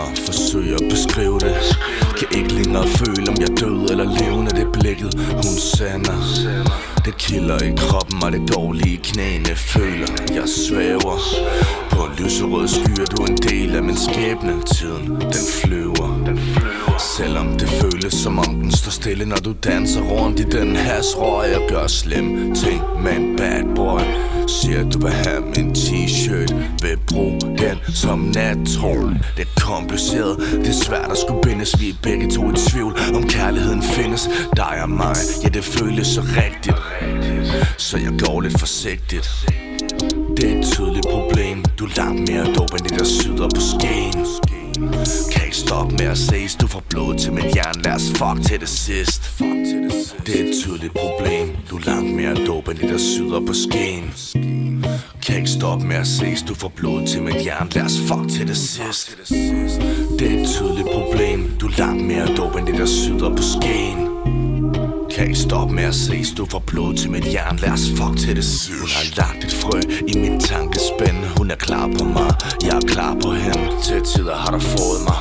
Mig forsøge at beskrive det. Kan ikke længere føle om jeg død eller levende Det blikket hun sender. Det kilder i kroppen og det dårlige knæene Føler jeg svæver. På en lyserød skyer du en del af min skæbne. Tiden den flyver. Selvom det føles som om den står stille Når du danser rundt i den hasrør Jeg gør slem ting med en bad boy. Siger du vil have min t-shirt Vil bruge som nattrål Det er kompliceret, det er svært at skulle bindes. Vi er begge to i tvivl om kærligheden findes. Dig og mig, ja det føles så rigtigt. Så jeg går lidt forsigtigt. Det er et tydeligt problem. Du er langt mere dope end det der syder på skeen. Kan ikke stoppe med at ses. Du får blod til mit hjerne. Lad os fuck til det sidst. Det er et tydeligt problem. Du er langt mere dope end det der syder på skeen stoppe med at ses. Du får blod til mit hjern, Lad os fuck til det sidst. Det er et tydeligt problem. Du er langt mere dope end det der syder på skeen. Kan ikke stoppe med at ses? Du får blod til mit hjern Lad os fuck til det sidst. Hun har lagt et frø i min tankespænd. Hun er klar på mig. Jeg er klar på hende. Til tider har du fået mig.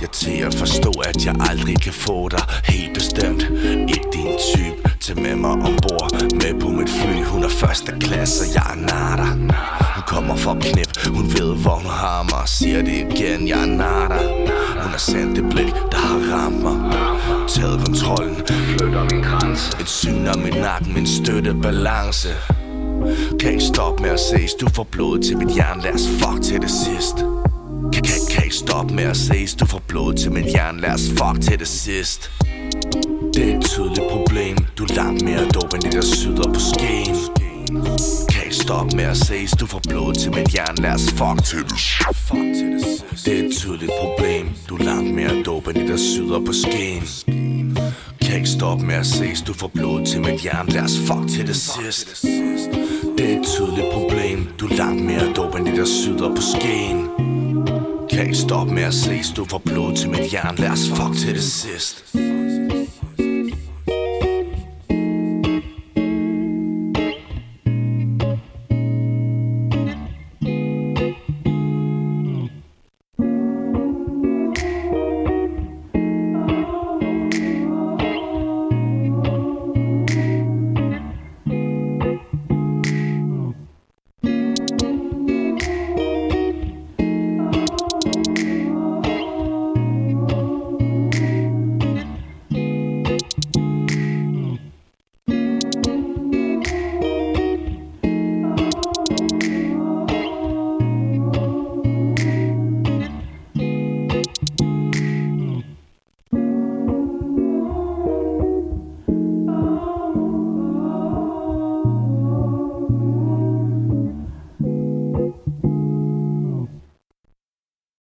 Jeg til at forstå at jeg aldrig kan få dig. Helt bestemt. Ikke din type Til med mig ombord Med på mit fly. Hun er første klasse Jeg er nada Hun kommer for knip Hun ved hvor hun har mig Siger det igen Jeg er nada Hun har sendt det blik Der har ramt mig Taget kontrollen. Flytter min grænse. Et syn om min nakken Min støtte balance kan ikke stoppe med at ses. Du får blod til mit hjerne. Lad os fuck til det sidst. Kan, kan, kan ikke stoppe med at ses. Du får blod til mit hjerne. Lad os fuck til det sidst Det er et tydeligt problem. Du er langt mere dope end det der syder på skeen. Kan ikke stoppe med at ses. Du får blod til mit hjerne. Lad os fuck til det. Det er et tydeligt problem. Du er langt mere dope end det der syder på skeen. Kan ikke stoppe med at ses. Du får blod til mit hjerne. Lad os fuck til det sidst Det er et tydeligt problem. Du er langt mere dope end det der syder på skeen. Kan ikke stoppe med at ses. Du får blod til mit hjerne. Lad os fuck til det sidst